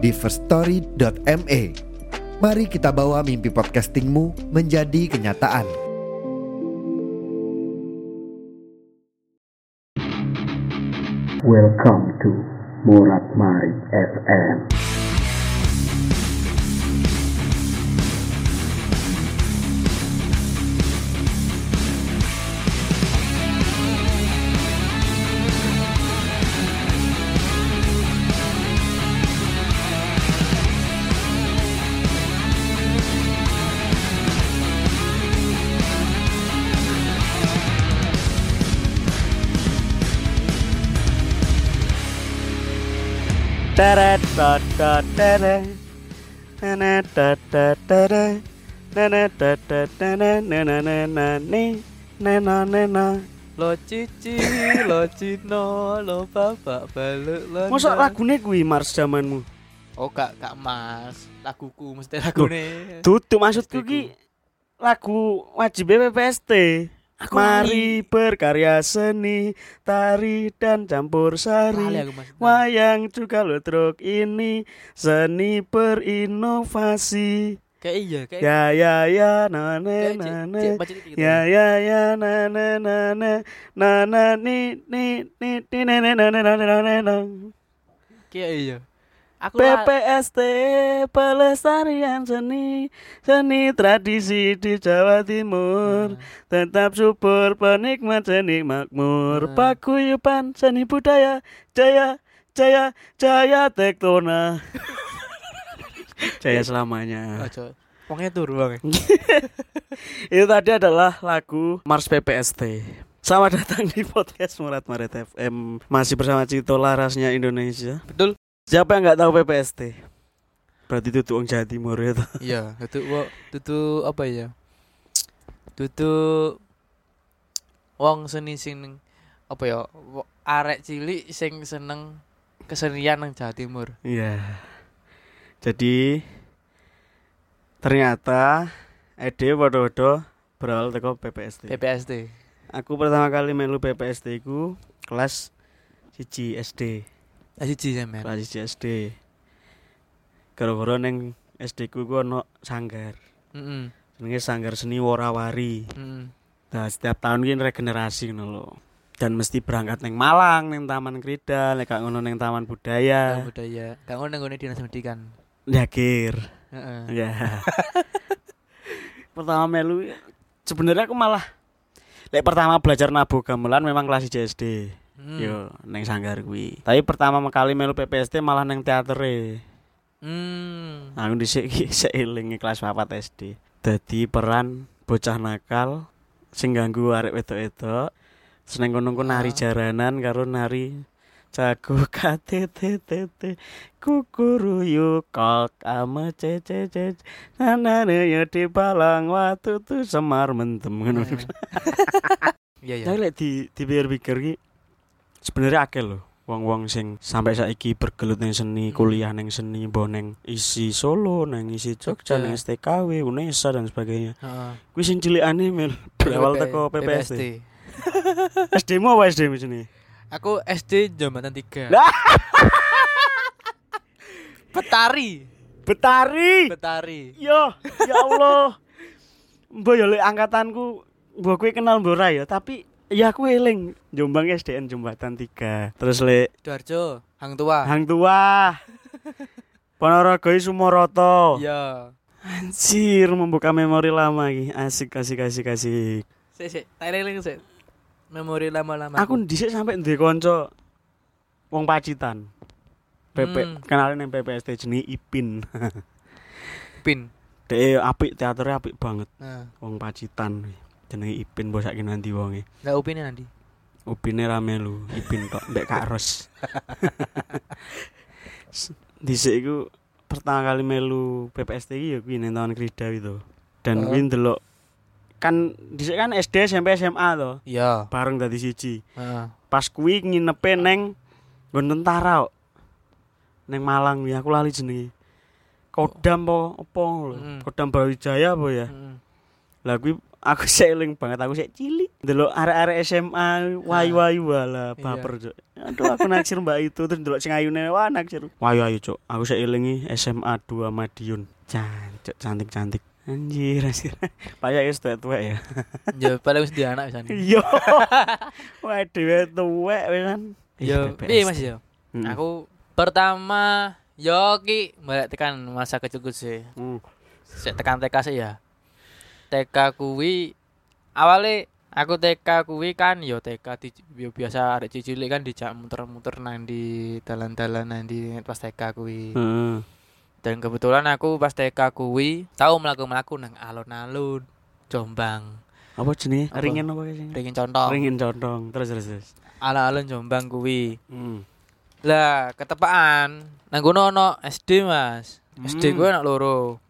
di firststory.me. Mari kita bawa mimpi podcastingmu menjadi kenyataan. Welcome to Murat Marit FM. Teret tot tot tere. Nana tot tot tere. Nana tot tot tere. Nana nana ni. Nena nena. Lo cici, lo cino, lo bapak balik lo. Masa lagune kuwi Mars zamanmu? Oh kak kak mas, laguku mesti lagune. Tutu maksudku ki lagu wajib PPST. Aku Mari berkarya seni, tari dan campur sari. Wayang juga ludruk ini, seni berinovasi. Kayak iya, kayak ya ya ya na na na ya ya ya na na na na. Na na ni ni ni ni na na na na na na. Kayak iya. Aku PPST pelestarian seni seni tradisi di Jawa Timur Nah, tetap subur penikmat seni makmur Nah. paguyuban seni budaya jaya jaya jaya tektona jaya selamanya Ojo. Wongnya tur bang. Itu tadi adalah lagu Mars PPST. Selamat datang di podcast Murat Maret FM. Masih bersama Cito Larasnya Indonesia. Betul. Siapa yang nggak tahu PPST? Berarti itu tuh Jawa Timur ya. Iya, itu itu apa ya? Itu wong seni sing apa ya? Arek cilik sing seneng kesenian nang Jawa Timur. Iya. Jadi ternyata Ede waduh berawal teko PPST. PPST. Aku pertama kali melu PPST ku kelas siji SD. Ah siji sampean. Kelas siji SD. Gara-gara neng SD ku ku ono sanggar. Heeh. Jenenge Sanggar Seni Worawari. Heeh. Nah, setiap tahun ki regenerasi ngono lho. Dan mesti berangkat neng Malang, neng Taman Krida, lek gak ngono neng Taman Budaya. budaya. Kang ngono nggone dinas pendidikan. Yakir. Heeh. Ya. pertama melu sebenarnya aku malah lek pertama belajar nabuh gamelan memang kelas 1 SD. Hmm. Yo, neng sanggar kuwi. Tapi pertama kali melu PPST malah neng teatere. Hmm. Aku dhisik ki seiling kelas 4 SD. Dadi peran bocah nakal sing ganggu arek wedok-wedok. Terus neng kono ku nari Ah. jaranan karo nari jago KTTTT kukuruyu kok ame cece nanane ya di palang watu tu semar mentem ngono. Iya iya. Tapi lek di dipikir-pikir ki sebenarnya akeh lho wong-wong sing sampai saiki bergelut ning seni, Hmm. kuliah ning seni, mbok ning isi Solo, ning isi Jogja, ning STKW, UNESA dan sebagainya. Heeh. Kuwi sing cilikane mel berawal teko PPST. SD mu apa SD sini? Aku SD Jambatan 3. Lah. Betari. Betari. Betari. Yo, ya Allah. Mbok yo angkatanku mbok kuwi kenal mbok ya, tapi ya aku eling Jombang SDN Jembatan 3. Terus lek Sidoarjo, Hang Tua. Hang Tua. Ponorogo Sumoroto. Iya. Anjir, membuka memori lama iki. Asik, asik, asik, asik. Sik sik, tak eling sik. Memori lama-lama. Aku dhisik sampe duwe kanca wong Pacitan. PP Hmm. kenalin yang PPST jenenge Ipin. pin. Dek apik teaternya apik banget. Nah, Wong Pacitan. Jenenge Ipin bos saiki nanti wonge. enggak upine nanti. Upine rame lu, Ipin tok mbek Kak Ros. Dhisik iku pertama kali melu PPST iki ya kuwi nang tahun Krida itu. Dan Oh. kuwi ndelok kan dhisik kan SD SMP SMA to, Iya. bareng dadi siji. Heeh. Pas kuwi nginepe neng nggon tentara kok. Neng Malang ya aku lali jenenge. Kodam po opo lho. Mm. Kodam Brawijaya apa ya? Heeh. Lah kuwi aku seling banget aku sik cilik. Ndelok arek-arek SMA wayu-wayu wala Iya. baper, Cuk. Aduh aku naksir mbak itu terus ndelok sing ayune wah naksir. Wayu ayu, Cuk. Aku elingi SMA 2 Madiun. Cancuk cantik-cantik. Anjir, anjir. Payak wis tuwek-tuwek ya. Ya paling wis anak pisan. Iya. Wah, dhewe tuwek wis kan. Yo, piye Mas yo? Aku pertama yo ki balik tekan masa kecilku sih. Mm. Sik tekan TK sih ya. TK kuwi awale aku TK kuwi kan yo TK di, yo biasa arek cilik kan dijak muter-muter nang di dalan-dalan nang di pas TK kuwi. Heeh. Dan kebetulan aku pas TK kuwi tau mlaku-mlaku nang alun-alun Jombang. Apa jenenge? Apa? Ringin apa sih? Ringin contoh. Ringin condong. Terus terus terus. Alun-alun Jombang kuwi. Hmm. Lah, ketepaan nang kono ono SD, Mas. SD Hmm. gue anak loro.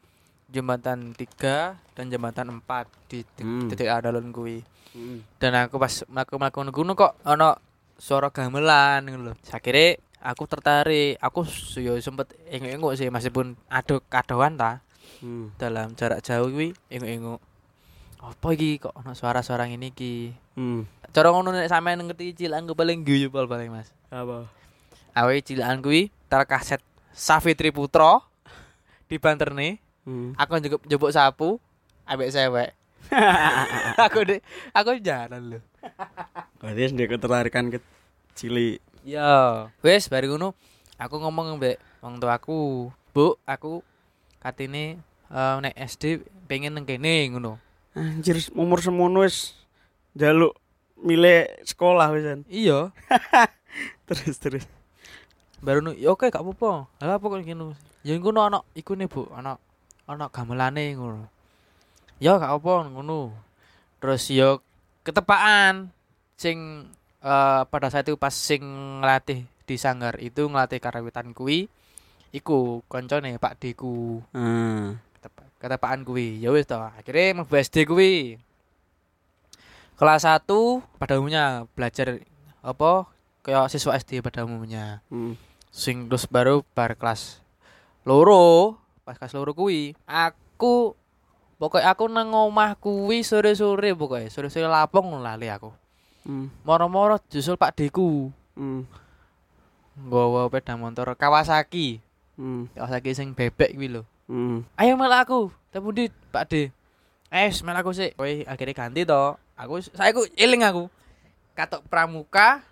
Jembatan 3 dan jembatan 4 di di- Hmm. titik alun kuwi. Hmm. Dan aku pas mlaku-mlaku kono kok ono suara gamelan ngono lho. Sakire aku tertarik. Aku yo sempet enguk-enguk sih meskipun ado kadoan ta Hmm. dalam jarak jauh kuwi enguk-enguk. Apa iki kok ono suara-suara ngene iki? Hmm. Cara ngono nek sampean ngerti cilik aku paling guyu pol paling Mas. Apa? Awe cilakan kuwi tar kaset Safitri Putra dibanterne Hmm. aku njupuk njupuk sapu ambek sewek aku dek aku jalan lho Berarti sendiri ketertarikan ke cilik. ya wes bari ngono aku ngomong mbek wong tuaku bu aku katine eh, nek SD pengen nang kene ngono Anjir umur semono wis njaluk milih sekolah wisan. iya Terus terus. baru nu ya oke gak apa-apa lah apa kok ngono ya ngono ana iku nih bu ana ana gamelane ngono. Ya gak apa ngono. Terus yo ketepaan sing eh, pada saat itu pas sing ngelatih di sanggar itu ngelatih karawitan kuwi iku koncone Pak Deku Hmm. Ketep- ketepaan kuwi. Ya wis to akhirnya mlebu SD kuwi. Kelas 1 pada umumnya belajar apa kayak siswa SD pada umumnya. Hmm. sing terus baru bar kelas loro pas loro kuwi. Aku pokoknya aku nang omah kuwi sore-sore pokoknya sore-sore lapong lali aku. Hmm. moro-moro jusul Pak Deku. Hmm. nggawa sepeda motor Kawasaki. Hmm. Kawasaki sing bebek kuwi lho. Hmm. ayo mel aku tapi Pak D eh mel aku sih kowe akhirnya ganti to. Aku saya aku eling aku. Katok pramuka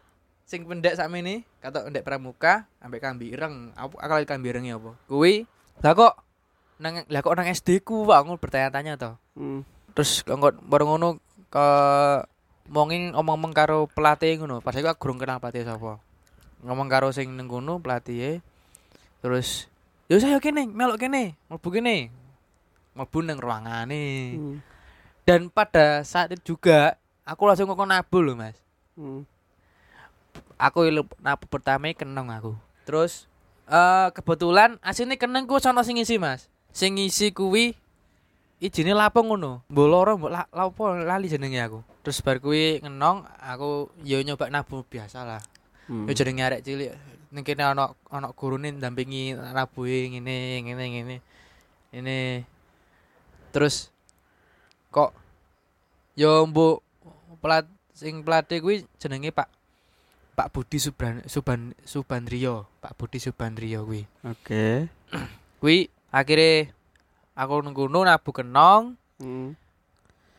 sing pendek sama ini katok pendek pramuka ambek kambi ireng. Aku aku lagi kambi ireng ya apa? Kuwi lah kok nang lah kok nang SD ku Pak, aku bertanya-tanya to Hmm. terus kok bareng ngono ke mongin ngomong-ngomong karo pelatih ngono. Pas iku aku gurung kenal pelatih sapa. Ngomong karo sing ning kono pelatih terus yo saya kene melok kene mlebu kene. Mlebu nang ruangane. Hmm. dan pada saat itu juga aku langsung ngomong nabul loh mas. Hmm. aku nabu pertama kenong aku. Terus eh kebetulan asine keneng ku sono sing ngisi mas sing ngisi kuwi ijine lapong ngono. Mbok loro mbok la, lapo lali jenenge aku? Terus bar kuwi ngenong aku yo nyoba nabu biasa lah. Hmm. yo jenenge arek cilik ning kene ana ana gurune ndampingi nabuhe ngene ngene ngene ini terus kok yo mbok pelat sing pelatih kuwi jenenge Pak Pak Budi Subran Suban Subandrio Pak Budi Subandrio kuwi. Oke. kuwi akhirnya aku nunggu nabu kenong Hmm.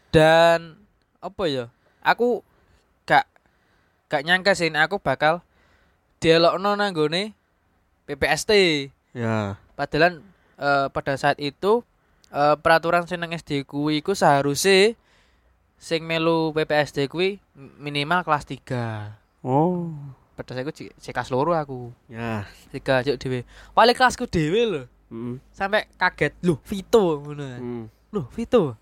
dan apa ya aku gak gak nyangka sih aku bakal dialogno nang nggone PPST Ya. padahal eh, pada saat itu eh, peraturan sing nang SD kuwi iku seharusnya sing melu PPSD kuwi minimal kelas 3 Oh. pada saat itu cek kelas loro aku Ya. tiga juk dhewe wali kelasku dhewe lho Hmm. sampai kaget lho Vito ngono Hmm. Loh, Vito. Loh,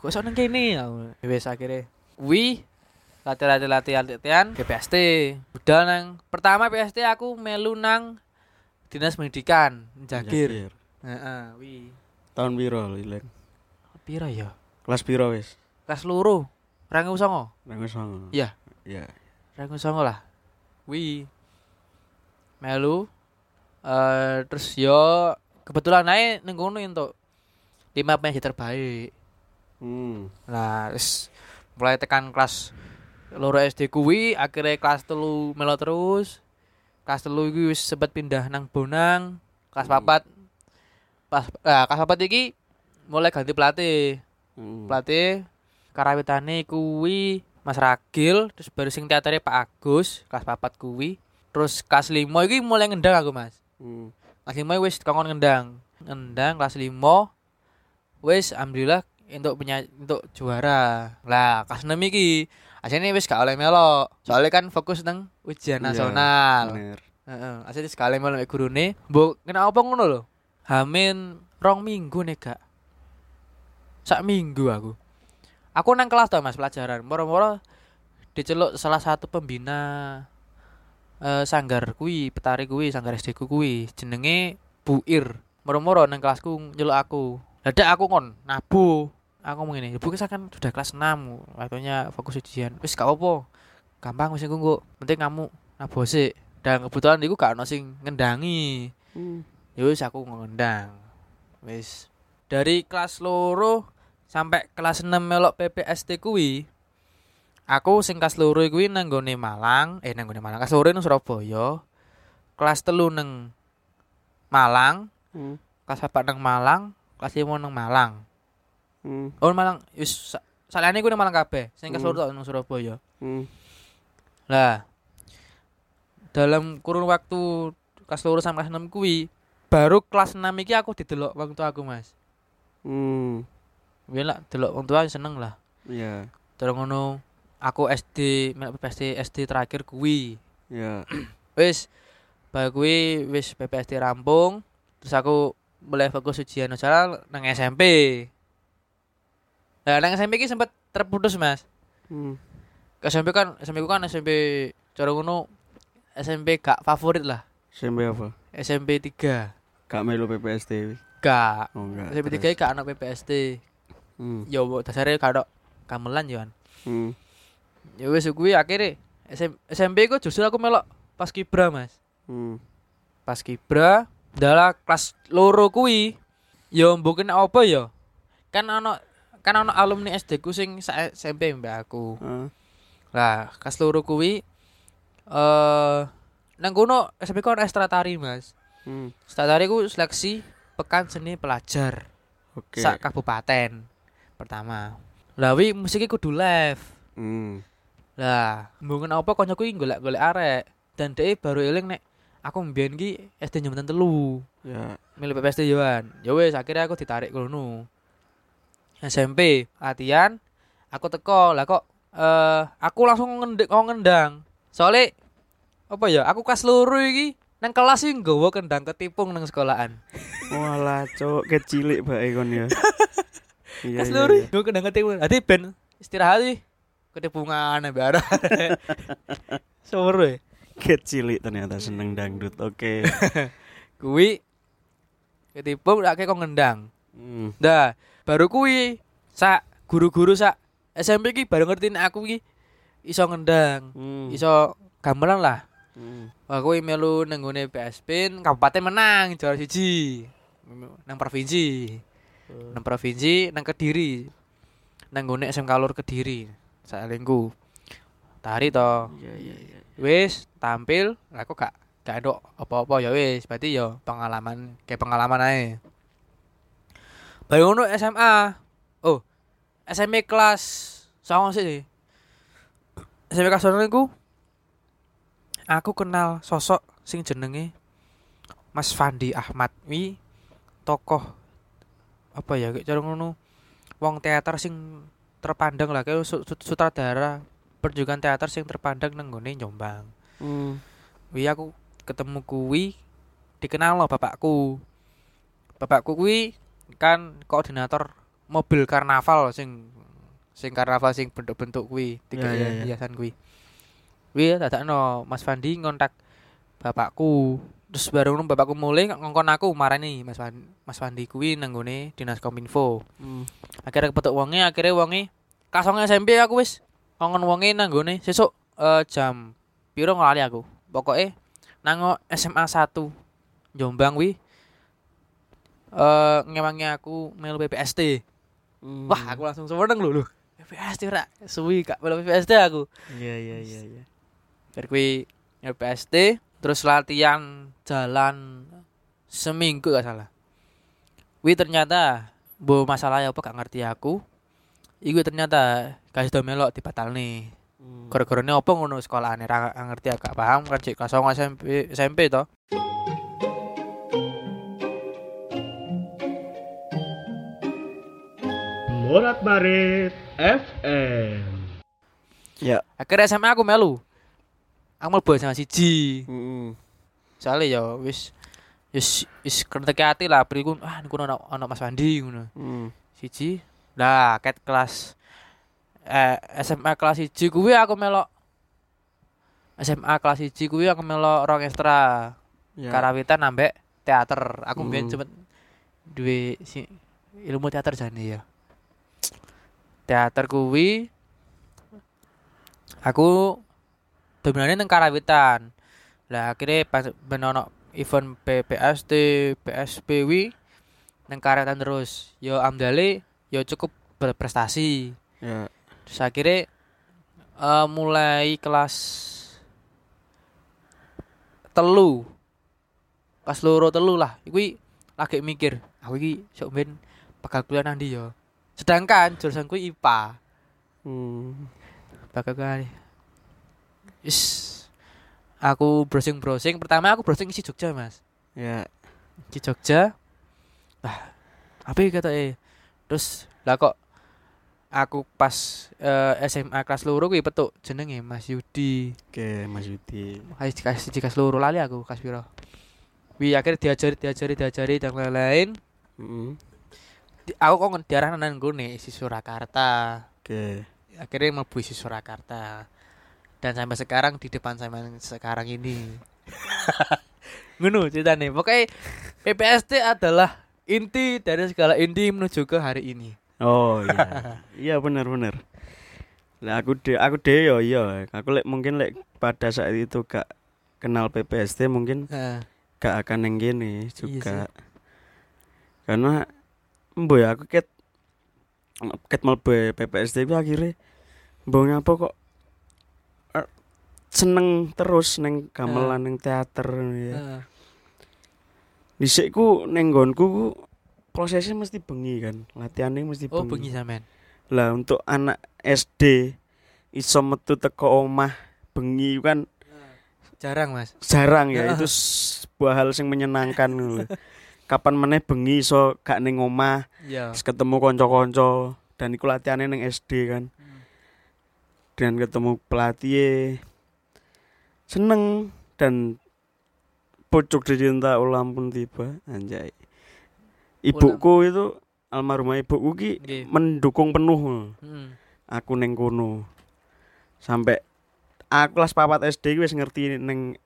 Kok iso nang kene? Ya Wis akhirnya kuwi latihan latihan latihan PPST. Udah nang pertama PPST aku melu nang Dinas Pendidikan Jagir. Heeh, wi. Tahun piro lho, Ileng? Piro ya? Kelas piro wis? Kelas loro. 2009. Nang wis songo. Iya. Iya. 2009 lah. Wi. Melu eh terus yo kebetulan ning kono entuk lima penyanyi terbaik. Hmm. Nah, wis mulai tekan kelas loro SD kuwi akhirnya kelas telu melo terus. Kelas telu iki wis sempat pindah nang Bonang. Kelas Hmm. papat pas ah, kelas papat iki mulai ganti pelatih. Hmm. Pelatih karawitane kuwi Mas Ragil, terus baru sing teaternya Pak Agus, kelas papat kuwi. Terus kelas 5 iki mulai ngendang aku, Mas. Hmm. Kelas 5 wis kongkon ngendang. Ngendang kelas 5 wis alhamdulillah untuk penyanyi untuk juara. Lah, kelas 6 iki asline wis gak oleh melok. Soalnya kan fokus nang ujian Iya, nasional. Bener. Heeh, asline sekali melok mek gurune. Mbok kena apa ngono lho? Hamin rong minggu nih gak. Sak minggu aku. Aku nang kelas tau Mas pelajaran. Moro-moro diceluk salah satu pembina eh sanggar kuwi, petari kuwi, sanggar SD ku kuwi, jenenge Buir. Moro-moro nang kelasku nyeluk aku. Dadak aku ngon nabu. Aku ngomong ini, Bu kita kan sudah kelas 6, waktunya fokus ujian. Wis gak apa-apa. Gampang wis engko engko. Penting kamu nabu sik. Dan kebetulan iku gak ono sing ngendangi. Hmm. Ya wis aku ngendang. Wis dari kelas loro sampai kelas 6 melok PPST kuwi. Aku sing kelas loro kuwi nang nggone Malang, eh nang nggone Malang. Kelas loro nang Surabaya. Kelas telu nang Malang, Hmm. kelas papat nang Malang, kelas 5 nang Malang. Hmm. Oh Malang, wis sa- saliyane kuwi nang Malang kabeh. Sing kelas Hmm. loro nang Surabaya. Hmm. Lah, dalam kurun waktu kelas loro sampai kelas 6 kuwi, baru kelas 6 iki aku didelok wong tua aku, Mas. Hmm. Biyen lah delok wong tua seneng lah. Iya. Terus ngono aku SD, PPSD SD terakhir kuwi. Iya. Wis bar kuwi wis PPSD rampung, terus aku mulai fokus ujian nasional nang SMP. Nah, nang SMP iki sempat terputus, Mas. Hmm. Ke SMP kan SMP ku kan SMP cara ngono SMP gak favorit lah. SMP apa? SMP 3. Gak melu PPSD. Gak. Oh enggak. SMP 3 gak anak PPSD. Hmm. Ya mbok dasare gak ada gamelan yo kan. Hmm. Ya wis kuwi akhirnya SM, SMP ku justru aku melok pas kibra, Mas. Hmm. Pas kibra dalah kelas loro kuwi ya mbok kena apa ya? Kan ana kan ana alumni SD ku sing sa SMP mbak aku. Ah. Lah, kelas loro kuwi eh nang kono SMP ku ekstra tari, Mas. Hmm. Ekstra tari ku seleksi pekan seni pelajar. Oke. sak kabupaten pertama. Lah wi musik kudu live. Hmm. Lah, mungkin apa koncoku iki golek-golek arek dan dhek baru eling nek aku mbiyen ki SD jembatan telu. Ya. Milih PPSD Yohan. Ya wis akhirnya aku ditarik kono. SMP latihan aku teko lah kok eh aku langsung ngendek ngomong ngendang. Soalnya apa ya aku kelas loro iki nang kelas iki nggawa kendang ketipung nang sekolahan. Walah, cok kecilik bae kon ya. Iya. Kelas iya, loro iya. nggawa kendang ketipung. Dadi ben istirahat iki ketipungan ambek arah. Sore. Kecilik ternyata seneng dangdut. Oke. Kuwi ketipung rak kok ngendang. Hmm. Dah, baru kuwi sak guru-guru sak SMP ki baru ngerti nek aku ki iso ngendang, Hmm. iso gamelan lah. Hmm. Wah, kuwi melu nang nggone PSP kabupaten menang juara siji. Nang provinsi. Nang provinsi nang Kediri. Nang nggone SMK Lur Kediri. Salingku. Tari to. Iya iya iya. Wis tampil, aku gak gak ada apa-apa ya wis, berarti ya pengalaman kayak pengalaman ae. Baru ngono SMA. Oh, SMP kelas sama sih. SMP kelas songo iku aku kenal sosok sing jenenge Mas Fandi Ahmad wi tokoh apa ya kayak cara ngono wong teater sing terpandang lah kayak su- su- sutradara pertunjukan teater sing terpandang nang nggone Jombang. Hmm. Wi aku ketemu kuwi dikenal lo bapakku. Bapakku kuwi kan koordinator mobil karnaval sing sing karnaval sing bentuk-bentuk kuwi, tiga Ya, ya, ya. hiasan kuwi. Wi dadakno Mas Fandi ngontak bapakku. Terus baru bapakku mulai ngongkon aku marani Mas Wan, Mas Wandi kuwi nang nggone Dinas Kominfo. Hmm. Akhirnya kepetuk wonge, akhirnya wonge kasong SMP aku wis ngongkon wonge nang nggone sesuk eh, jam piro ngelali aku. Pokoke nang SMA 1 Jombang wi eh ngewangi aku melu PPST. Hmm. Wah, aku langsung seneng lho lho. PPST ora suwi kak melu PPST aku. Iya iya iya iya. Bar kuwi PPST terus latihan jalan seminggu gak salah. Wi ternyata bu masalah apa gak ngerti aku. Iku ternyata kasih do melok dibatalne. Hmm. Gara-garane apa ngono sekolahane ra ra ngerti agak paham kan cek kelas 9 SMP SMP to. Morat Marit FM. Ya. Akhirnya SMA aku melu. Aku mlebu sama siji. Hmm. Soalnya ya wis wis wis kertek hati lah beriku ah niku ono ono Mas Wandi ngono. Hmm. Siji. Lah ket kelas eh SMA kelas siji kuwi aku melok SMA kelas siji kuwi aku melok rong ekstra. Ya. Karawitan ambek teater. Aku Hmm. mbiyen cepet duwe si ilmu teater jane ya. Teater kuwi aku dominannya nang karawitan. Lah akhirnya pas ben ono event PPST, PSP wi nang karawitan terus. Yo amdale yo cukup berprestasi. Ya. Terus akhirnya eh, mulai kelas telu kelas loro telu lah kuwi lagi mikir aku iki sok ben bakal kuliah nang ndi ya sedangkan jurusan kuwi IPA Hmm. bakal kuliah is aku browsing browsing pertama aku browsing isi Jogja mas. Ya. di Jogja. Lah apa ya kata eh? Terus lah kok aku pas eh, SMA kelas loro kuwi petuk jenenge Mas Yudi. Oke, Mas Yudi. kasih kasih jika seluruh lali aku kas piro? Wi akhirnya diajari diajari diajari dan lain-lain. Hmm. Di- aku kok diarah nang gone isi Surakarta. Oke. akhirnya mlebu isi Surakarta dan sampai sekarang di depan saya sekarang ini ngono ceritanya pokoknya PPST adalah inti dari segala inti menuju ke hari ini Oh iya. iya benar benar. Lah aku de aku de yo iya. Aku lek mungkin lek pada saat itu gak kenal PPST mungkin Heeh. gak akan yang gini Iya juga. Karena mbo ya aku ket ket mlebu PPST itu akhirnya mbo ngapa kok seneng terus neng gamelan neng teater ya. Heeh. Dhisik ku neng nggonku ku prosesnya mesti bengi kan. Latihannya mesti oh bengi sampean Lah untuk anak SD iso metu teko omah bengi kan jarang mas jarang ya Heeh. itu sebuah hal yang menyenangkan lho. Kapan meneh bengi iso gak ning omah, iya terus ketemu kanca-kanca dan iku latihane ning SD kan. Dan ketemu pelatih seneng dan pucuk dicinta ulam pun tiba anjay. Ibuku itu almarhumah ibuku ki mendukung penuh. Heeh. aku neng kono. Sampai aku kelas papat SD wis ngerti neng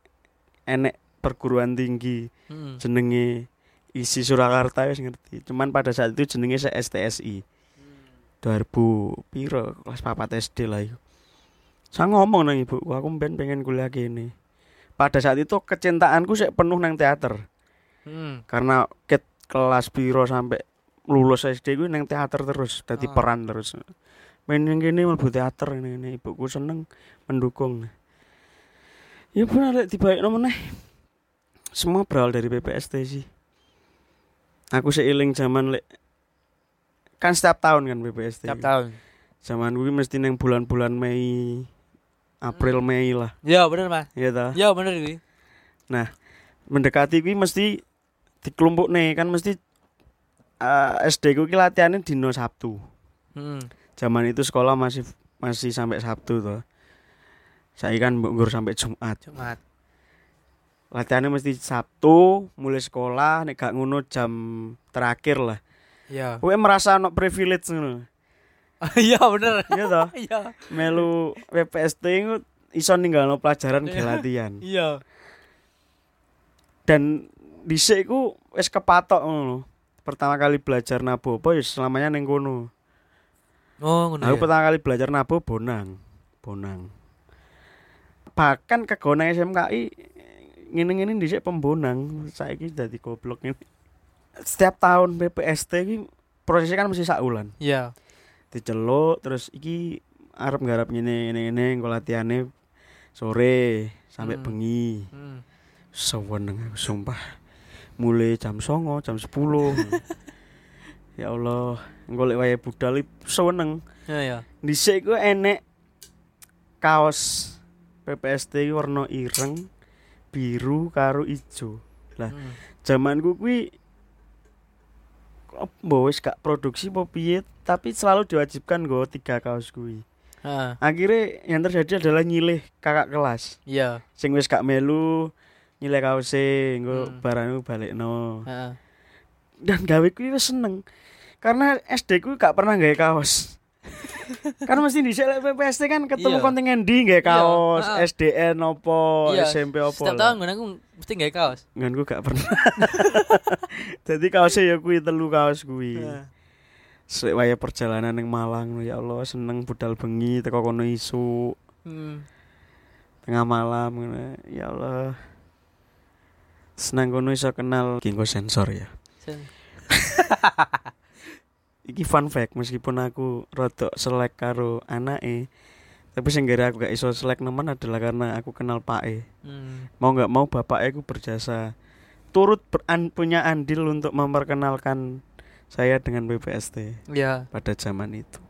enek perguruan tinggi Heeh. jenenge isi Surakarta wis ngerti. Cuman pada saat itu jenenge se STSI 2000 piro? Kelas papat SD lah iku saya ngomong nang ibuku aku ben pengen kuliah kene pada saat itu kecintaanku sih penuh nang teater. Heeh. karena ket kelas piro sampai lulus SD gue neng teater terus dadi Ah. peran terus. Main yang gini mlebu teater ini, ini. Ibuku seneng mendukung. Ya benar lek dibaik meneh. Semua berawal dari PPST sih. Aku seiling zaman lek kan setiap tahun kan PPST tiap tahun. Zaman gue mesti neng bulan-bulan Mei April Mei lah ya bener mas ya ta ya bener ini mendekati kuwi mesti dikelompok nih kan mesti eh, SD ku ki latihannya dino Sabtu. Heeh. Zaman itu sekolah masih masih sampai Sabtu toh. Saya kan nggur sampai Jumat. Jumat Latihannya mesti Sabtu, mulai sekolah nek gak ngono jam terakhir lah. iya Kowe merasa ono privilege ngono. iya bener Iya toh? iya Melu PPST iku iso ninggalno pelajaran ke latihan. iya Dan dhisik iku wis kepatok ngono. Pertama kali belajar nabo apa ya selamanya ning kono. Oh, ngono. Aku ya? pertama kali belajar nabo Bonang. Bonang. Bahkan ke Gonang SMKI ngene-ngene dhisik pembonang. Saiki dadi goblok ini. Setiap tahun PPST iki prosesnya kan mesti sak wulan. Iya. Diceluk terus iki arep nggarap ngene ngene ngene engko latihane sore sampai Hmm. bengi. Hmm. Seweneng aku sumpah. Mulai jam songo, jam 10. ya Allah, engko lek wayahe budal seweneng. Ya ya. Dhisik ku enek kaos PPST warna ireng, biru karo ijo. Lah. Hmm. Zamanku kuwi mbok wis gak produksi apa piye, tapi selalu diwajibkan nggo tiga kaos. Heeh. Akhirnya yang terjadi adalah nyilih kakak kelas. Iya. Sing wis gak melu nyilih kaose nggo Hmm. barangku balekno. Heeh. Dan gawe kuwi wis seneng. Karena SD ku gak pernah gawe kaos. kan mesti di lek PPST kan ketemu Iya. kontingen di gawe kaos, Iya, ah. SDN opo, Iya, SMP opo. Setiap tahun gue aku mesti nggak kaos. Ngan ku gak pernah. Jadi kaosnya ya kuwi telu kaos kuwi. Waya perjalanan ning Malang ya Allah seneng budal bengi teko kono isu Hmm. tengah malam ngono. Ya Allah. Senang kono iso kenal Gingo sensor ya. Sen- Iki fun fact meskipun aku rodok selek karo anake tapi sing aku gak iso selek nemen adalah karena aku kenal Pak E. Hmm. Mau nggak mau bapak aku berjasa turut beran- punya andil untuk memperkenalkan saya dengan BPST Iya. pada zaman itu.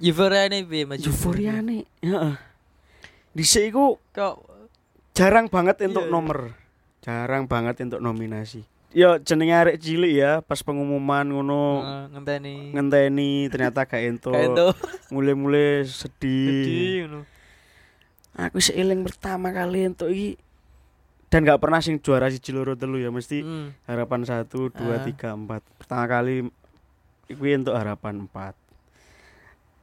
Euforia nih bi. Euforia nih, heeh. Dhisik iku Kok jarang banget untuk iya. nomor. Jarang banget untuk nominasi. Yo jenenge arek cilik ya, pas pengumuman ngono uh, ngenteni. ngenteni ternyata gak itu. Mulai-mulai sedih. Ngono. Aku seiling pertama kali entuk iki dan gak pernah sing juara siji loro telu ya mesti Hmm. harapan satu dua Ah. tiga empat pertama kali kuwi untuk harapan empat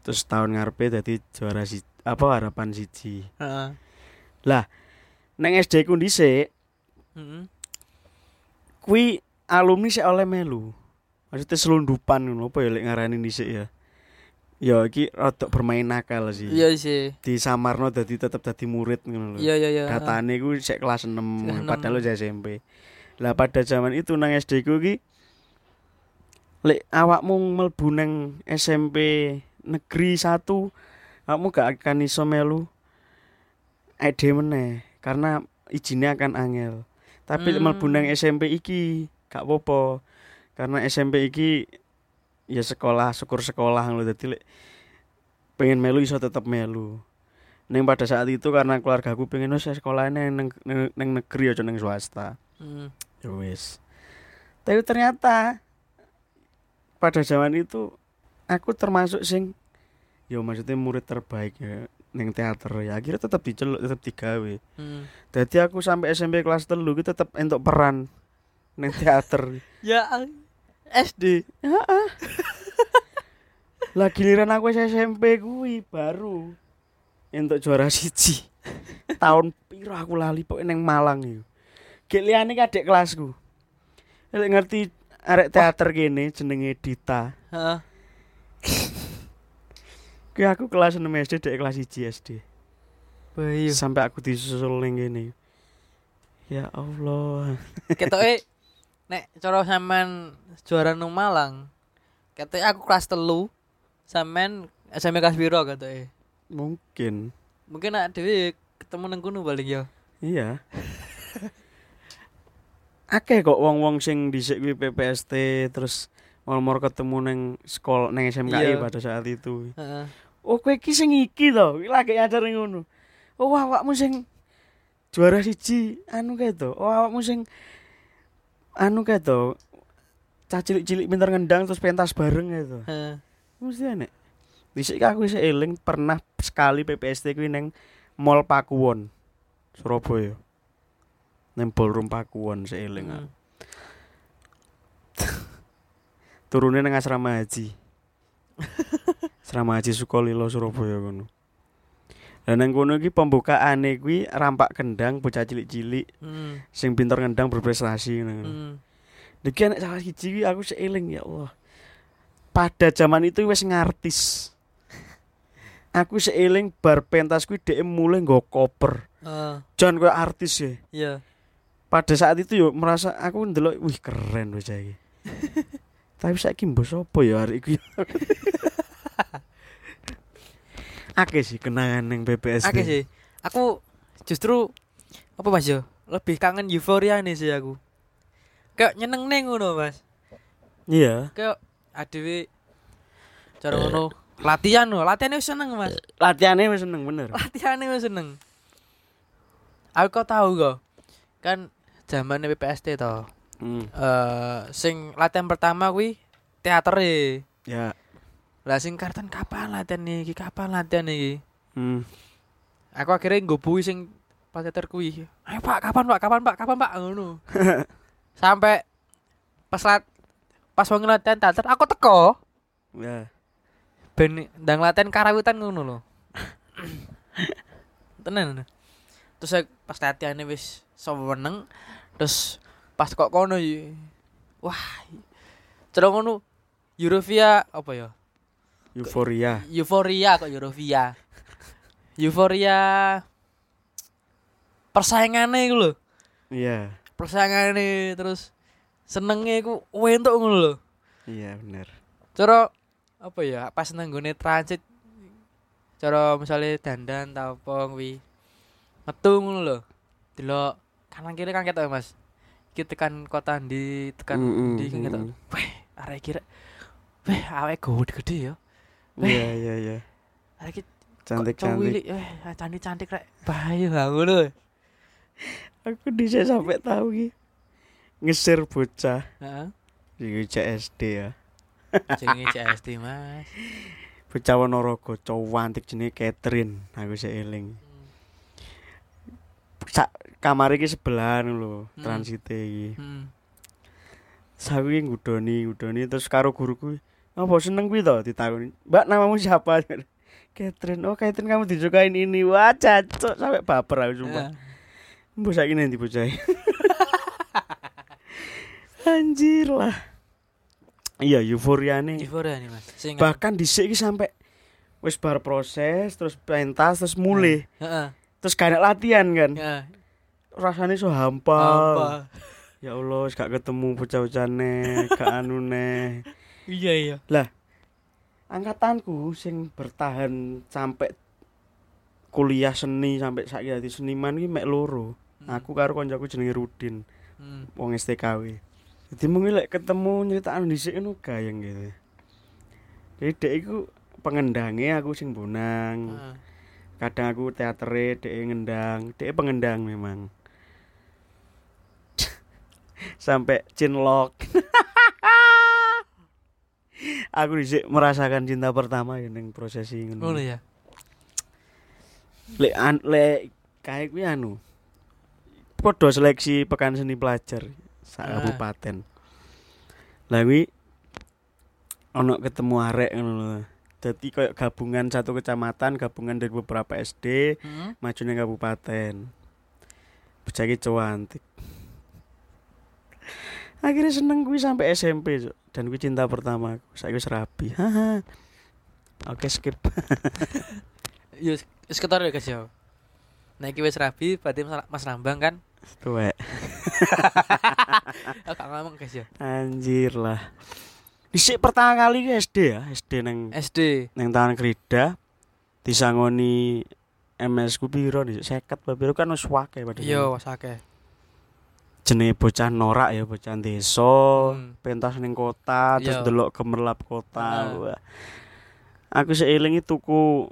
terus tahun ngarepe dadi juara si apa harapan siji Heeh. neng SD ku dhisik Heeh. kuwi alumni sik oleh melu maksudnya selundupan ngono apa ya lek ngarani dhisik ya ya iki rada bermain nakal sih Iya sih. di Samarno dadi tetep dadi murid ngono lho Iya iya iya. datane ku sik kelas 6 Kelas padahal enam. udah SMP lah pada zaman itu nang SD ku ki lek awakmu mlebu nang SMP negeri 1 awakmu gak akan iso melu ED meneh karena izinnya akan angel tapi lek mlebu nang Hmm. SMP iki gak apa-apa karena SMP iki ya sekolah syukur sekolah ngono dadi pengen melu iso tetep melu Neng pada saat itu karena keluarga aku pengen wis sekolahnya neng, neng, neng negeri aja neng swasta. Hmm. Ya wis. Tapi ternyata pada zaman itu aku termasuk sing ya maksudnya murid terbaik ya neng teater ya akhirnya tetap diceluk tetap digawe. Hmm. Jadi aku sampai SMP kelas telu ki tetap entuk peran neng teater. Ya SD. Lah giliran aku SMP kuwi baru entuk juara siji. Tahun piro aku lali pokoknya neng Malang yo. Gek liyane ki adik kelasku. Lek ngerti arek teater kene jenenge Dita. Heeh. Ki aku kelas 6 SD dek kelas 1 SD. Bayu. Sampai aku disusul ning kene. Ya Allah. Ketoke nek cara sampean juara nang Malang. Ketoke aku kelas telu sampean SMP kelas piro ketoke. Mungkin. Mungkin nak dhewe ketemu nang kono paling ya. Iya. Akeh kok wong-wong sing dhisik kuwi PPST terus mor-mor ketemu neng sekolah neng SMKI Iya. pada saat itu. Heeh. Oh kowe iki sing iki to, lagi ajar ning ngono. Oh awakmu sing juara siji anu kae to. Oh awakmu sing anu kae to. Cah cilik-cilik pinter ngendang terus pentas bareng to. Heeh. Mesti enek. Dhisik aku wis eling pernah sekali PPST kuwi neng Mall Pakuwon Surabaya. Neng ballroom Pakuwon seiling aku. Hmm. Turune nang asrama haji. asrama haji Sukolilo Surabaya kono. Lah nang kono iki pembukaane kuwi rampak kendang bocah cilik-cilik Hmm. sing pinter ngendang berprestasi ngono. Hmm. Iki nek salah siji aku seiling ya Allah. Pada zaman itu wis ngartis. Aku seiling bar pentas kuwi dhek mulai nggo koper. Ah, Jan koyo artis ya. iya. Pada saat itu yo merasa aku ndelok wih keren bocah iki. Tapi saiki mbok sapa ya arek iki. Akeh sih kenangan ning BPSD. Oke sih. Aku justru apa Mas yo? Lebih kangen euforia nih sih aku. Kayak nyeneng nih ngono, Mas. Iya. Kayak adewe cara ngono latihan lho, latihan wis seneng, Mas. Latihannya wis seneng bener. Latihan wis seneng. Aku kok tahu kok. Kan zaman PPST to. Hmm. Eh sing latihan pertama kuwi teater e. Ya. Lah sing kartan kapan latihan iki? Kapan latihan iki? Hmm. Aku akhirnya nggobui sing pas teater kuwi. Ayo Pak, kapan Pak? Kapan Pak? Kapan Pak? Ngono. Sampai pas lat pas wong latihan teater aku teko Ya. ben ndang latihan karawitan ngono lho. Tenan. Terus pas latihan wis seweneng terus pas kok kono wah cara ngono Eurovia apa ya? Euforia. Euforia kok Eurovia. Euforia persaingane iku lho. Iya. Persaingane terus senenge iku wentuk ngono lho. Iya bener. Cara apa ya pas nang nggone transit cara misalnya dandan ta apa kuwi metu ngono lho. Delok kanan kiri kan ketok Mas. Iki tekan kota ndi, tekan Mm, ndi mm, kan ketok. mm. Weh, arek kira Weh, awake gede-gede ya. Iya iya iya. Arek iki Cantik cantik. eh cantik-cantik rek. Bahaya lah ngono. Aku bisa sampai tahu ki. Ngesir bocah Heeh. di CSD ya. Jenenge CSD, Mas. Bocah Wonorogo cowok antik jenenge Catherine. Aku sik eling. Sak kamar iki sebelahan lho, Hmm. transite iki. Hmm. Sawi ngudoni, ngudoni terus karo guruku. Apa seneng kuwi to ditakoni. Mbak namamu siapa? Catherine. Oh, Catherine kamu disukain ini. Wah, cacok sampai baper aku sumpah. Ya. Mbok saiki nanti bocah. Anjir lah. Iya, euforia nih. Euforia nih, Mas. Sing Bahkan dhisik iki sampai wis bar proses, terus pentas, terus mulai. Heeh. Terus ada latihan kan. Ya. Rasanya so hampa. Apa? Ya Allah, gak ketemu bocah-bocahne, gak anu neh. Iya, iya. Angkatanku sing bertahan sampai kuliah seni sampai saiki dadi seniman iki mek loro. Aku karo koncoku jenenge Rudin. Hmm. wong STKW. Jadi mungkin lek ketemu nyeritaan dhisik ngono gayeng gitu. Jadi dek iku pengendangnya aku sing bonang. Kadang aku teatere dek ngendang, dek pengendang memang. Sampai cinlok. aku dhisik merasakan cinta pertama ya ning prosesi Ngono ngono. ya. Lek an, lek kae kuwi anu. Padha seleksi pekan seni pelajar sak Ah. kabupaten. Lah kuwi ono ketemu arek ngono lho. Dadi koyo gabungan satu kecamatan, gabungan dari beberapa SD, Heeh. maju ning kabupaten. Bocah iki cuantik. Akhirnya seneng kuwi sampai SMP, Cuk. Dan kuwi cinta pertama wis rabi. Haha. Oke, skip. Wis ketor ya, Guys ya. Nah, iki wis rabi, berarti Mas- Rambang kan? Tuwek. Aku ngomong, guys ya. Anjir lah. Dhisik pertama kali ki SD ya, SD neng SD. neng Taman Krida disangoni MS ku piro nih 50 apa piro kan wis akeh padahal. Iya, wis akeh. Jenenge bocah norak ya bocah desa Hmm. pentas ning kota terus Iya. delok gemerlap kota Ah. Wah. aku seilingi tuku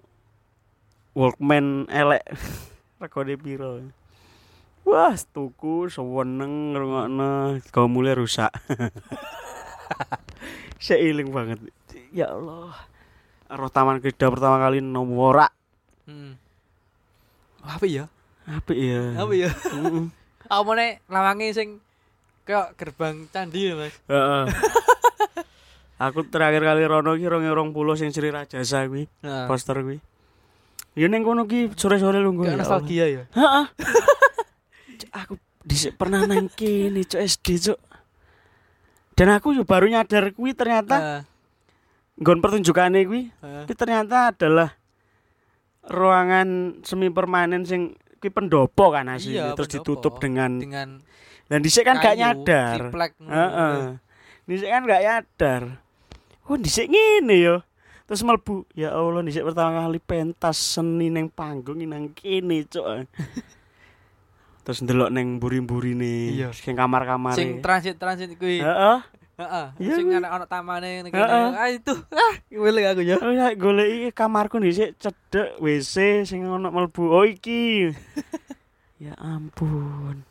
Walkman elek regane piro wah tuku seweneng ngrungokno kau mulai rusak seiling banget ya Allah roh taman kerja pertama kali nomorak Hmm. Apa ya? apa ya Apa ya? Apa nih lawangi sing kayak gerbang candi ya, Mas? Heeh. Aku terakhir kali rono ki 2020 sing Sri Rajasa kuwi, Nah. poster kuwi. Ya ning kono ki sore-sore lungguh. Ya nostalgia ya. Heeh. Aku pernah nang kene cuk SD cuk. Dan aku yo baru nyadar kuwi ternyata nggon pertunjukane kuwi heeh. kuwi ternyata adalah ruangan semi permanen sing kuwi pendopo kan asli Iya, terus pendopo. ditutup dengan dengan dan dhisik kan gak nyadar. Heeh. Dhisik kan gak nyadar. Oh dhisik ngene yo. Terus mlebu, ya Allah dhisik pertama kali pentas seni neng panggung ini nang kene cuk. Terus ndelok neng buri-burine Iya. sing kamar-kamare. Sing transit-transit kuwi. Heeh. Heeh. Iya, Sing ana ana tamane ngene. Ah itu. Ah, weleng aku ya. Oh ya golek iki kamarku dhisik cedek WC sing ono mlebu. Oh iki. ya ampun.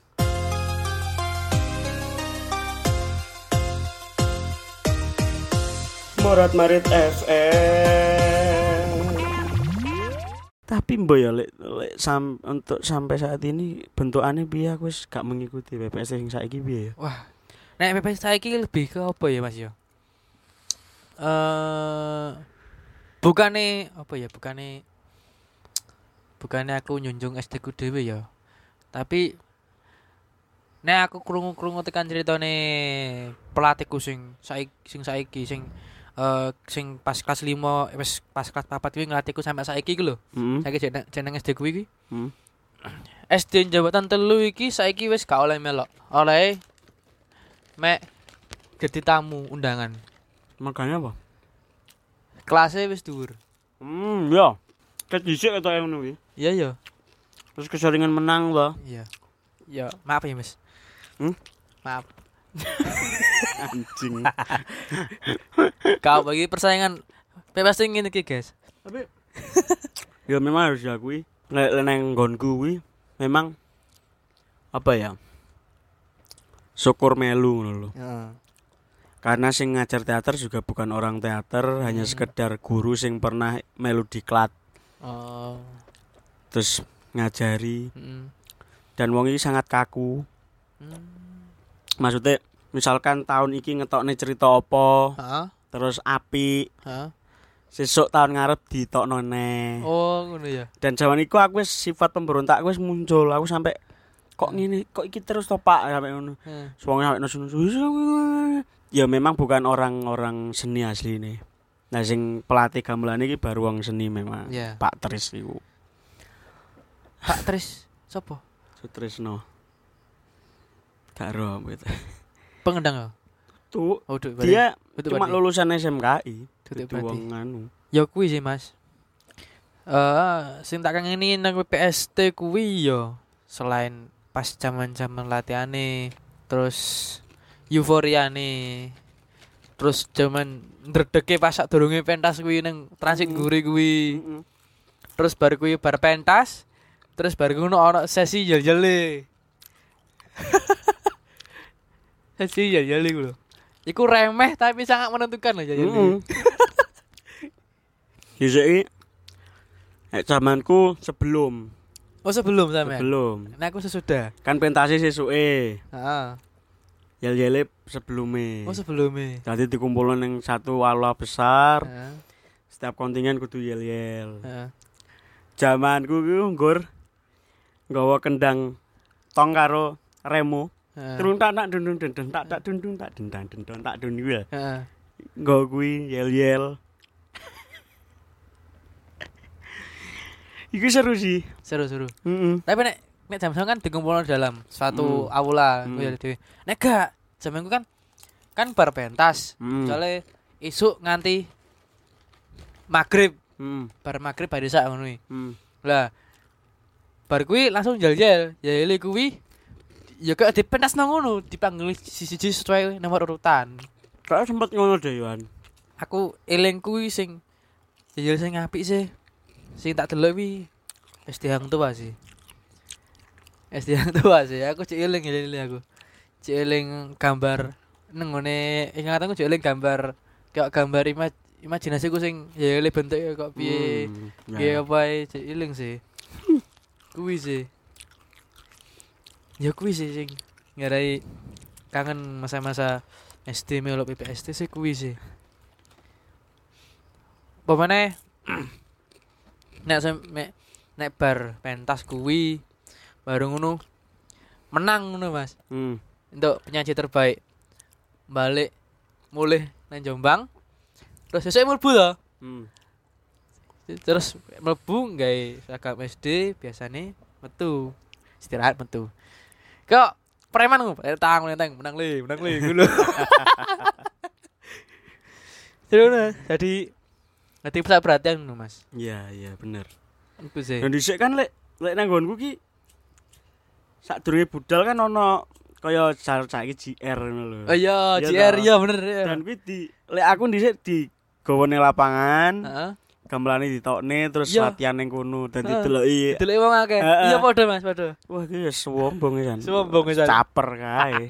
Morat Marit FM. Tapi mbok ya lek lek sam, untuk sampai saat ini bentukannya piye aku wis gak mengikuti PPS sing saiki piye ya. Nek PPS saiki lebih ke apa ya Mas ya? Eh bukane apa ya? Bukane bukane aku nyunjung SD ku dhewe ya. Tapi nek aku krungu-krungu tekan ceritane pelatihku sing saiki sing saiki sing eh sing pas kelas 5 wis pas kelas 4 kuwi nglatihku sampai saiki ku lho. Heeh. Saiki jeneng SD kuwi iki. Hmm. SD jabatan telu iki saiki wis gak oleh melok. Oleh mek jadi tamu undangan. Makanya apa? Kelasnya wis dhuwur. Hmm, ya. Ket dhisik ketok ngono kuwi. Iya ya. Terus keseringan menang loh. Iya. Ya, maaf ya, Mas. Hmm? Maaf. Anjing. Kau bagi persaingan bebas ngene iki, guys. Tapi ya memang harus diakui. Lek kuwi memang apa ya? Syukur melu ngono. Heeh. Karena sing ngajar teater juga bukan orang teater, hanya Hmm. sekedar guru sing pernah melu diklat Oh. terus ngajari Heeh. dan wong iki sangat kaku. Hmm. Maksudnya misalkan tahun iki ngetokne cerita apa, terus api, Heeh. sesuk tahun ngarep ditokno neh. Oh, ngono ya. Dan zaman iku aku wis sifat pemberontak aku wis muncul. Aku sampai kok ngene, kok iki terus to Pak sampai ngono. Heeh. Suwong sampai nesu-nesu. Ya memang bukan orang-orang seni asli ini. Nah sing pelatih gamelan iki baru wong seni memang. Iya. Pak Tris iku. Pak Tris sapa? Sutrisno. Gak ro gitu. Pengendang ya? Tuh, Oh, duduk dia Duduk cuma berarti. lulusan SMKI. Duduk Itu wong anu. Ya kuwi sih, Mas. Eh, sing tak kangeni nang PST kuwi ya selain pas zaman-zaman latihane, terus euforiane. Terus zaman ndredege pas sak durunge pentas kuwi nang transit Hmm. guri kuwi. Heeh. Terus baru kuwi bar pentas, terus baru ngono ana sesi jel-jele. sesi jel-jele ku lho. Iku remeh tapi sangat menentukan loh jel-jele. Heeh. Dhisik Nek zamanku sebelum, Oh sebelum sampean? Sebelum. Nek aku sesudah. Kan pentasi sesuke. Heeh. Ah. Yel-yele sebelume. Oh sebelume. Dadi dikumpulno ning satu aula besar. Ah. Setiap kontingen kudu yel-yel. Heeh. Ah. Zamanku ku nggur nggawa kendang tong karo remo. Terus tak tak dundung dendeng tak tak dundung tak dendang dendong tak dundung. Heeh. Nggo kuwi yel-yel. Iku seru sih. Seru seru. Heeh. Tapi nek nek jam kan dikumpulkan dalam suatu Hmm. aula Hmm. kuwi dhewe. Nek gak jamanku kan kan bar pentas. Hmm. Soale isuk nganti maghrib, Hmm. bar maghrib bar sak ngono kuwi. Hmm. Lah bar kuwi langsung jel-jel. Jel kuwi ya kok di pentas nang ngono dipanggil siji-siji sesuai nomor urutan. Kayak sempet ngono deh Yohan. Aku eling kuwi sing jel sing apik sih. Sing tak delok kuwi SD Hang Tua sih. SD Hang Tua sih. Aku cek eling eling aku. Cek eling gambar nang ngene ingatanku cek eling gambar kayak gambar imaj imajinasiku sing ya eling bentuknya kok piye. Hmm. Piye Ya. apa cek eling sih. kuwi sih. Ya kuwi sih sing ngarai kangen masa-masa SD melo PPST sih kuwi sih. Apa nek mek nek bar pentas kuwi baru ngono menang ngono Mas. Hmm. untuk penyaji terbaik. Balik mulai nang Jombang terus sesuk mlebu to. Hmm. terus mlebu gawe seragam SD biasane metu. Istirahat metu. Kok preman ngono tang tang menang le menang le ngono. Terus jadi jadi pusat perhatian ngono Mas Iya, iya bener. iku sih Dan dhisik kan lek lek nang nggonku ki sadurunge budal kan ono kaya jar saiki JR ngono lho. oh iya Iya JR iya bener ya Dan kuwi di lek aku dhisik di gowone lapangan, heeh gamelane ditokne terus Iya. latihan ning kono dan dideloki. delok wong akeh iya padha Mas padha Wah, ki wis sombong ya. Sombong ya. Caper kae.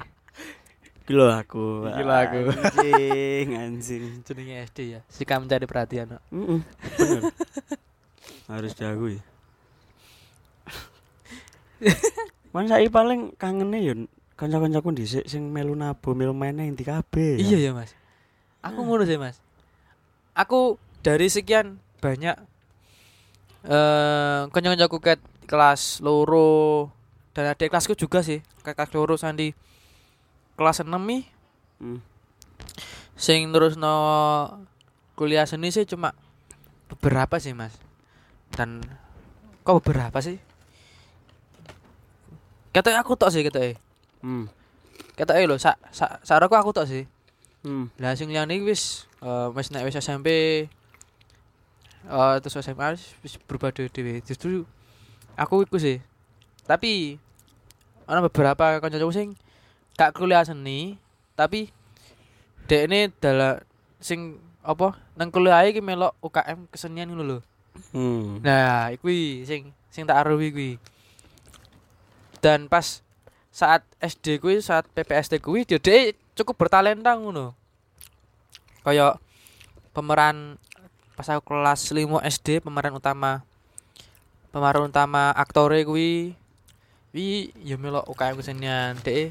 Lho aku. Lho aku. Anjing, anjing. jenenge SD ya sikap mencari perhatian no. Heeh. Bener. Harus jago ya. Man saiki paling kangene ya kanca-kancaku dhisik sing melu nabo melu meneh inti kabeh. Iya ya mas. Aku ngono sih mas. Aku dari sekian banyak eh kanca-kancaku ket kelas loro dan adik kelasku juga sih kelas loro sandi kelas 6 nih Hmm. sing terus no kuliah seni sih cuma beberapa sih mas dan kok beberapa sih kata aku tok sih kata Hmm. kata lho sak sak saraku aku tok sih Hmm. Lah sing liyane iki wis eh, wis nek wis SMP eh terus SMA wis- berubah dhewe. Justru aku iku sih. Tapi ana beberapa kanca-kanca sing gak kuliah seni, tapi dekne dalam sing apa nang kuliah iki melok UKM kesenian ngono lho. Hmm. Nah, kuwi sing sing tak aruhi kuwi. Dan pas saat SD kuwi, saat PPSD kuwi dia dhek cukup bertalenta ngono. Kayak pemeran pas aku kelas 5 SD pemeran utama pemeran utama aktore kuwi wi ya melok UKM kesenian dhek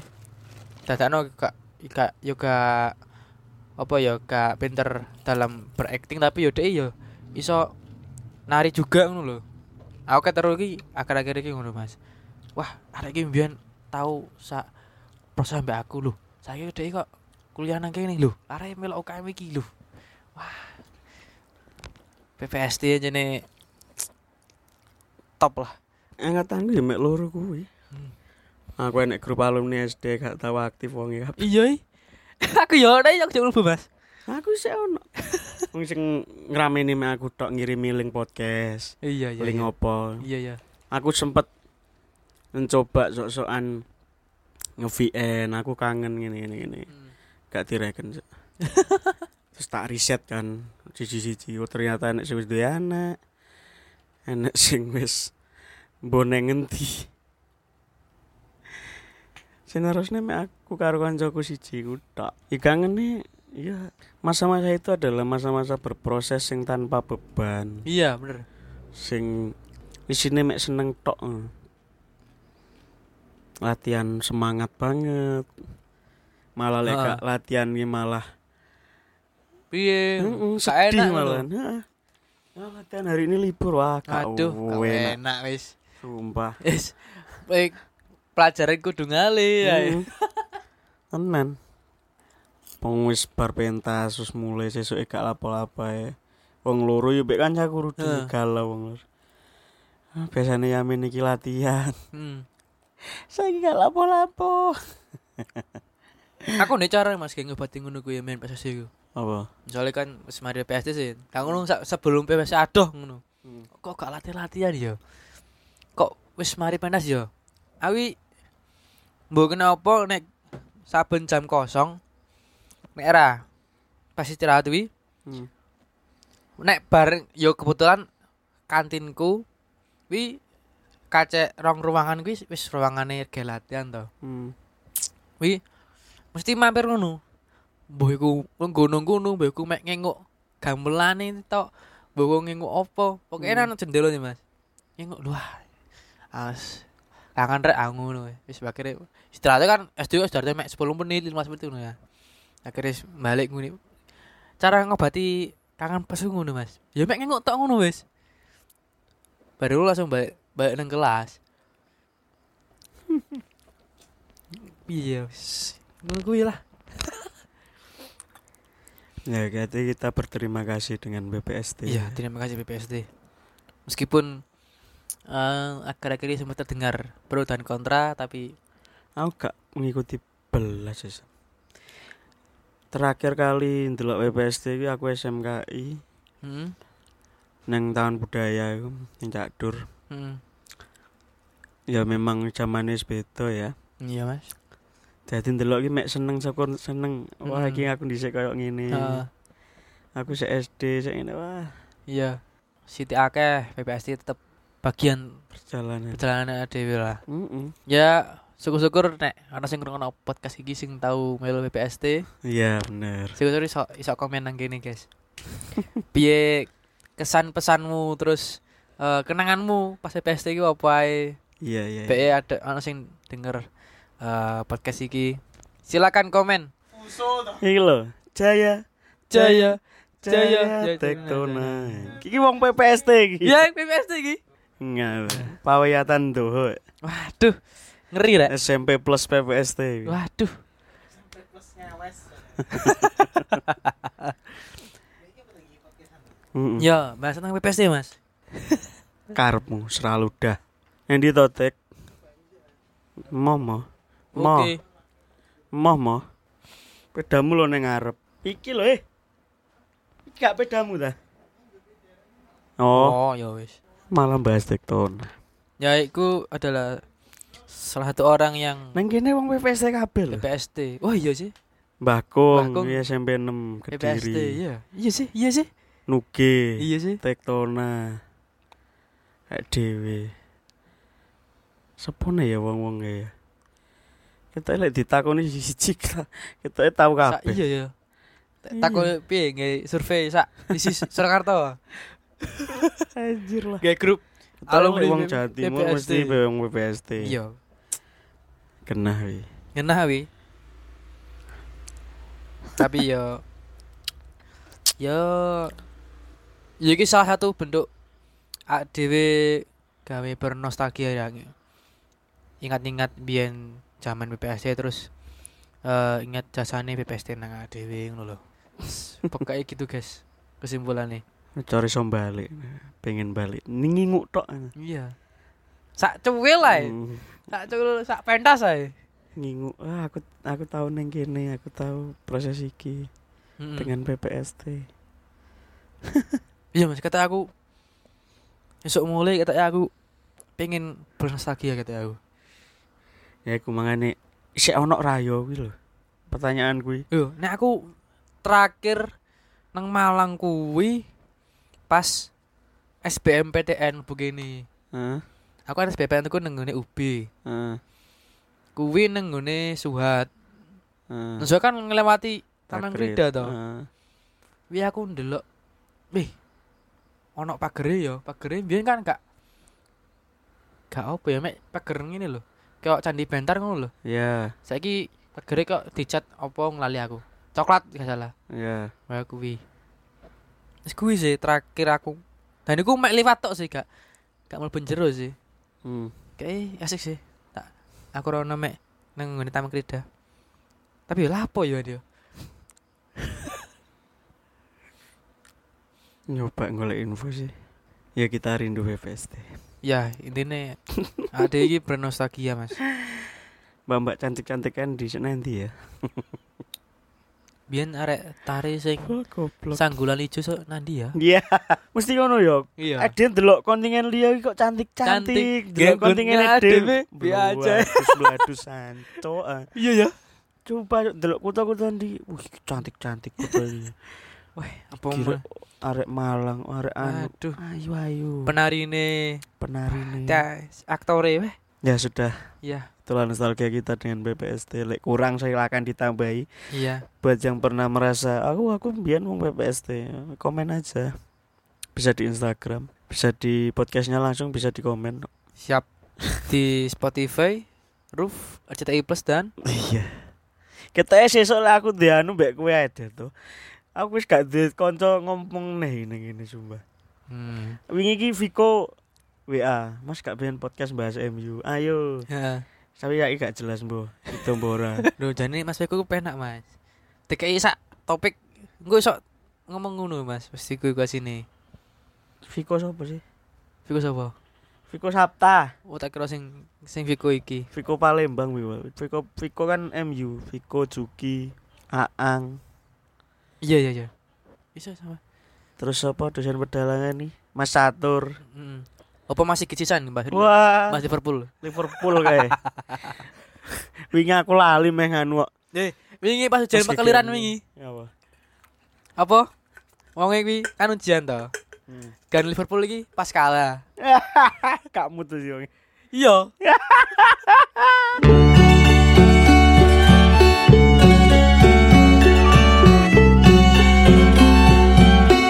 dadakno gak gak yo gak apa ya gak pinter dalam berakting tapi yo dhek yo iso nari juga ngono lho. Aku keteru iki akhir-akhir iki ngono Mas. Wah, arek iki mbiyen tau sak proses mbak aku lho. Saiki dhek kok kuliah nang kene lho. Arek melok UKM iki lho. Wah. PPSD jene top lah. Angkatanku ya mek loro kuwi. Hmm. Aku enek grup alumni SD gak tau aktif wong ya. Iya. aku yo ora aku jek mlebu Mas. Aku sih ono. Wong sing ngrameni aku tok ngirimi link podcast. Iya iya. link iya. opo. Iya iya. Aku sempet mencoba sok-sokan nge-VN, aku kangen ngene-ngene ngene. Hmm. Gak direken. Terus tak riset kan siji-siji oh ternyata enek sing wis duwe anak. Enek sing wis mbone ngendi. Senerusnya mek aku karo kancaku siji ku tok. Ya kangene ya masa-masa itu adalah masa-masa berproses sing tanpa beban. Iya bener. sing isine mek seneng tok eh. latihan semangat banget malah lek Heeh. gak latihan ki malah Piye? heeh, sedih malah. Heeh. Ah, latihan hari ini libur wah gak Aduh, enak wis. sumpah Wis. Baik pelajaran kudu ngali ya. Heeh. tenan Wong wis bar pentas terus mulai sesuk gak lapo-lapo ae. Wong loro yo mek kancaku rudu galau wong loro. Ah, Biasanya yamin iki latihan. Hmm. Saiki gak lapo-lapo. Aku nih cara Mas kayak ngobati ngono kuwi main PSSI ku. Apa? Misalnya kan wis mari PSD sih. Kang ngono sebelum PSSI adoh ngono. Hmm. Kok gak latihan-latihan ya? Kok wis mari pentas ya? Awi mbok kenapa nek saben jam kosong nek era pas istirahat kuwi Hmm. nek bareng yo kebetulan kantinku wi kace rong ruangan kuwi wis ruangane ge latihan to. Hmm. Wi mesti mampir ngono. Mbah iku ngono-ngono, mbah iku mek ngenguk gamelane tok. Mbah ngenguk apa? Pokoke Hmm. nang jendela nih, Mas. Ngenguk lho. ah. As kangen rek aku ngono. Wis akhire istirahat kan SD istirahat mek 10 menit, 15 menit ngono ya. Akhire wis balik ngono. Cara ngobati kangen pas ngono, Mas. Ya mek ngenguk tok ngono wis. baru langsung balik balik nang kelas iya wis. ngono kuwi lah Ya, berarti kita berterima kasih dengan BPST. iya terima kasih BPSD meskipun eh akhir-akhir ini sempat terdengar pro dan kontra tapi Aku gak mengikuti belas ya. Terakhir kali ndelok BPST iki aku SMKI hmm, nang tahun budaya iku ning Cak Dur. hmm, Ya memang zamane wis beda ya. iya mas Jadi ndelok iki mek seneng syukur seneng. Wah, Mm. iki aku dhisik koyo ngene. Heeh. Aku se SD sik ngene wah, iya Siti akeh BPSD tetap bagian perjalanan. perjalanan dhewe lah Heeh. ya syukur-syukur nek ana sing ngrungokno podcast iki sing tau melu BPST Iya, bener. syukur iso iso komen nang kene guys piye kesan pesanmu terus eh, kenanganmu pas BPST iki apa ae Iya, iya. BE ada ana sing denger eh, podcast iki silakan komen Iki lho, Jaya Jaya Jaya Jaya, Tektona. Iki wong PPST iki. ya iki Enggak. Pawiyatan doho. waduh ngeri rek SMP plus PPST. waduh Heeh. ya bahas tentang BPST mas Karepmu selalu dah. Endi to tek? Momo. Mo. moh. Pedamu lo neng ngarep. Iki lho eh. Iki gak pedamu ta? Oh, oh ya wis malah bahas tekton. ya itu adalah salah satu orang yang Nang kene wong PPST kabeh lho. BPST oh iya sih Mbah Kong, iya SMP 6 BPST Kediri. iya iya sih iya sih Nuge. iya sih Tektona. Kayak dhewe. Sepone ya wong-wong ya. Kita lek ditakoni siji kita kita tahu kabeh. iya ya takut piye survei sak di Surakarta Anjir lah. Kayak grup Alumni wong Jawa Timur mesti be wong BPST. iya Kenah wi. ngena wi tapi yo yo ya iki salah satu bentuk dhewe gawe bernostalgia ya ingat-ingat biyen zaman BPST terus eh ingat jasane BPST nang dhewe ngono lho pokoknya gitu guys kesimpulannya Cari som balik. Pengen balik. Ninginguk tok. iya sak cuwil ae Hmm. sak cuwil sak pentas ae Ngingu, ah, aku aku tahu neng kene, aku tahu proses iki Mm-mm. dengan PPST. Iya mas, kata aku Esok mulai kata aku Pengen bernostalgia kata aku Ya aku mangane isih ono rayo kuwi lho. Pertanyaan kuwi. Yo, nek aku terakhir nang Malang kuwi pas SBMPTN begini. Heeh. Aku kan SBMPTN nang ngene UB. Heeh. Kuwi nang ngene Suhat. Nang Suhat kan ngelewati Taman. Krida to. Heeh. Wi aku ndelok. Wih. Ono pagere ya, pagere biyen kan gak gak apa ya mek pager ngene lho. Kayak candi bentar ngono lho. Ya, Saiki pagere kok dicat apa nglali aku. Coklat gak salah. ya. Wah kuwi. Wis kuwi sih terakhir aku. Dan iku mek liwat tok sih gak gak mlebu jero sih. Hmm. Kayak asik sih. Tak aku rono mek nang ngene Taman Krida. Tapi ya lapo ya dia. Nyoba golek info sih. Ya kita rindu PPST. Ya, intinya ada iki bernostalgia, Mas. Mbak-mbak cantik-cantik kan di nanti ya. Biyen arek tari sing goblok. sanggulan ijo sok nandi ya. Iya, mesti ngono ya. Iya. Ada delok kontingen liya kok cantik-cantik. Cantik. Delok kontingen dhewe, biasa. Bladus santo. Iya ya. Coba delok kota-kota ndi. Wih, cantik-cantik kota iki. Wah, apa arek Malang, arek anu. Aduh. Ayo ayo. Penarine Penari nih. aktore weh. Ya sudah, Iya. Itulah nostalgia kita dengan BPST. Lek kurang silakan ditambahi. Iya. Buat yang pernah merasa aku aku mbiyen wong BPST, komen aja. Bisa di Instagram, bisa di podcastnya langsung bisa di komen. Siap di Spotify, Roof, RCTI Plus dan Iya. Kita sesuk lah aku dianu mbek kowe ada tuh. Aku wis gak duwe kanca ngomong nih ngene ngene sumpah. hmm. Wingi iki Viko WA, Mas gak pengen podcast bahas MU. Ayo. Heeh. Tapi ya gak jelas, Mbok. Itu mbora. Lho jane Mas Viko ku penak, Mas. Dikai sak topik engko iso ngomong ngono, Mas. Pasti ku iku sini. Viko sapa sih? Viko sapa? Viko Sapta. Oh tak kira sing sing Viko iki. Viko Palembang Wiwa. Viko Viko kan MU, Viko Juki, Aang. Iya iya iya. Bisa sama. Terus apa dosen pedalangan nih? Mas Satur. Heeh. Apa masih kecisan Mbak? Wah, Mas Liverpool. Liverpool kayak. Wingi aku lali meh kok. Eh, wingi pas ujian Pas pekeliran kegiatan wingi. Ya apa? Apa? Wong iki kan ujian to. Hmm. Liverpool iki pas kalah. Kamu tuh sih. Wong. Iya.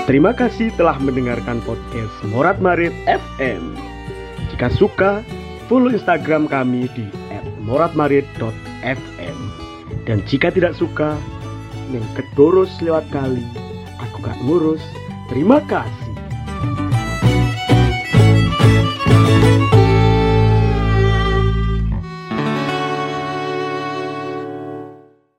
Terima kasih telah mendengarkan podcast Morat Marit FM. Jika suka, follow Instagram kami di @moratmarit.fm. Dan jika tidak suka, yang kedurus lewat kali, aku gak ngurus. Terima kasih.